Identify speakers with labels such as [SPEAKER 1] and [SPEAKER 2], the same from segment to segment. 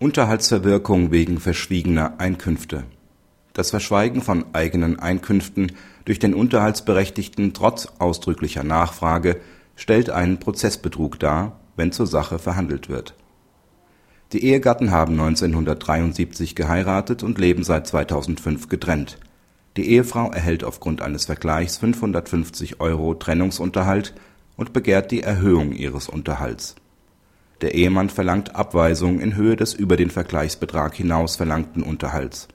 [SPEAKER 1] Unterhaltsverwirkung wegen verschwiegener Einkünfte Das Verschweigen von eigenen Einkünften durch den Unterhaltsberechtigten trotz ausdrücklicher Nachfrage stellt einen Prozessbetrug dar, wenn zur Sache verhandelt wird. Die Ehegatten haben 1973 geheiratet und leben seit 2005 getrennt. Die Ehefrau erhält aufgrund eines Vergleichs 550 Euro Trennungsunterhalt und begehrt die Erhöhung ihres Unterhalts. Der Ehemann verlangt Abweisung in Höhe des über den Vergleichsbetrag hinaus verlangten Unterhalts.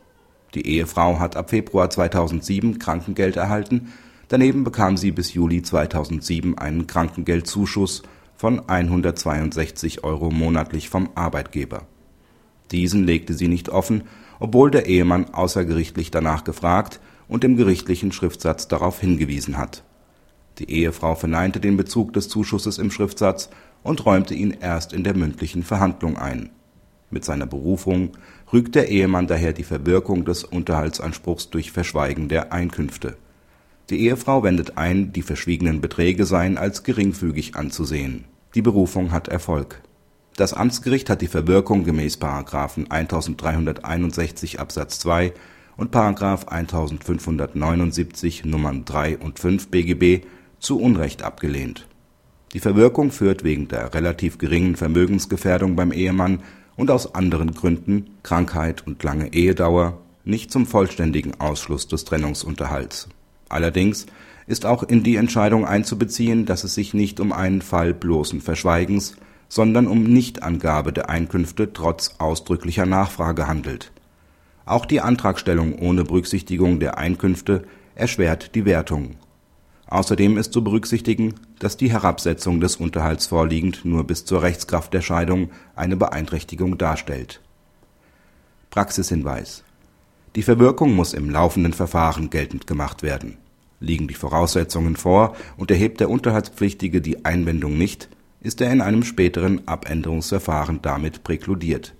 [SPEAKER 1] Die Ehefrau hat ab Februar 2007 Krankengeld erhalten, daneben bekam sie bis Juli 2007 einen Krankengeldzuschuss von 162 Euro monatlich vom Arbeitgeber. Diesen legte sie nicht offen, obwohl der Ehemann außergerichtlich danach gefragt und im gerichtlichen Schriftsatz darauf hingewiesen hat. Die Ehefrau verneinte den Bezug des Zuschusses im Schriftsatz und räumte ihn erst in der mündlichen Verhandlung ein. Mit seiner Berufung rügt der Ehemann daher die Verwirkung des Unterhaltsanspruchs durch Verschweigen der Einkünfte. Die Ehefrau wendet ein, die verschwiegenen Beträge seien als geringfügig anzusehen. Die Berufung hat Erfolg. Das Amtsgericht hat die Verwirkung gemäß § 1361 Absatz 2 und § 1579 Nummern 3 und 5 BGB zu Unrecht abgelehnt. Die Verwirkung führt wegen der relativ geringen Vermögensgefährdung beim Ehemann und aus anderen Gründen (Krankheit und lange Ehedauer) nicht zum vollständigen Ausschluss des Trennungsunterhalts. Allerdings ist auch in die Entscheidung einzubeziehen, dass es sich nicht um einen Fall bloßen Verschweigens, sondern um Nichtangabe der Einkünfte trotz ausdrücklicher Nachfrage handelt. Auch die Antragstellung ohne Berücksichtigung der Einkünfte erschwert die Wertung. Außerdem ist zu berücksichtigen, dass die Herabsetzung des Unterhalts vorliegend nur bis zur Rechtskraft der Scheidung eine Beeinträchtigung darstellt. Praxishinweis Die Verwirkung muss im laufenden Verfahren geltend gemacht werden. Liegen die Voraussetzungen vor und erhebt der Unterhaltspflichtige die Einwendung nicht, ist er in einem späteren Abänderungsverfahren damit präkludiert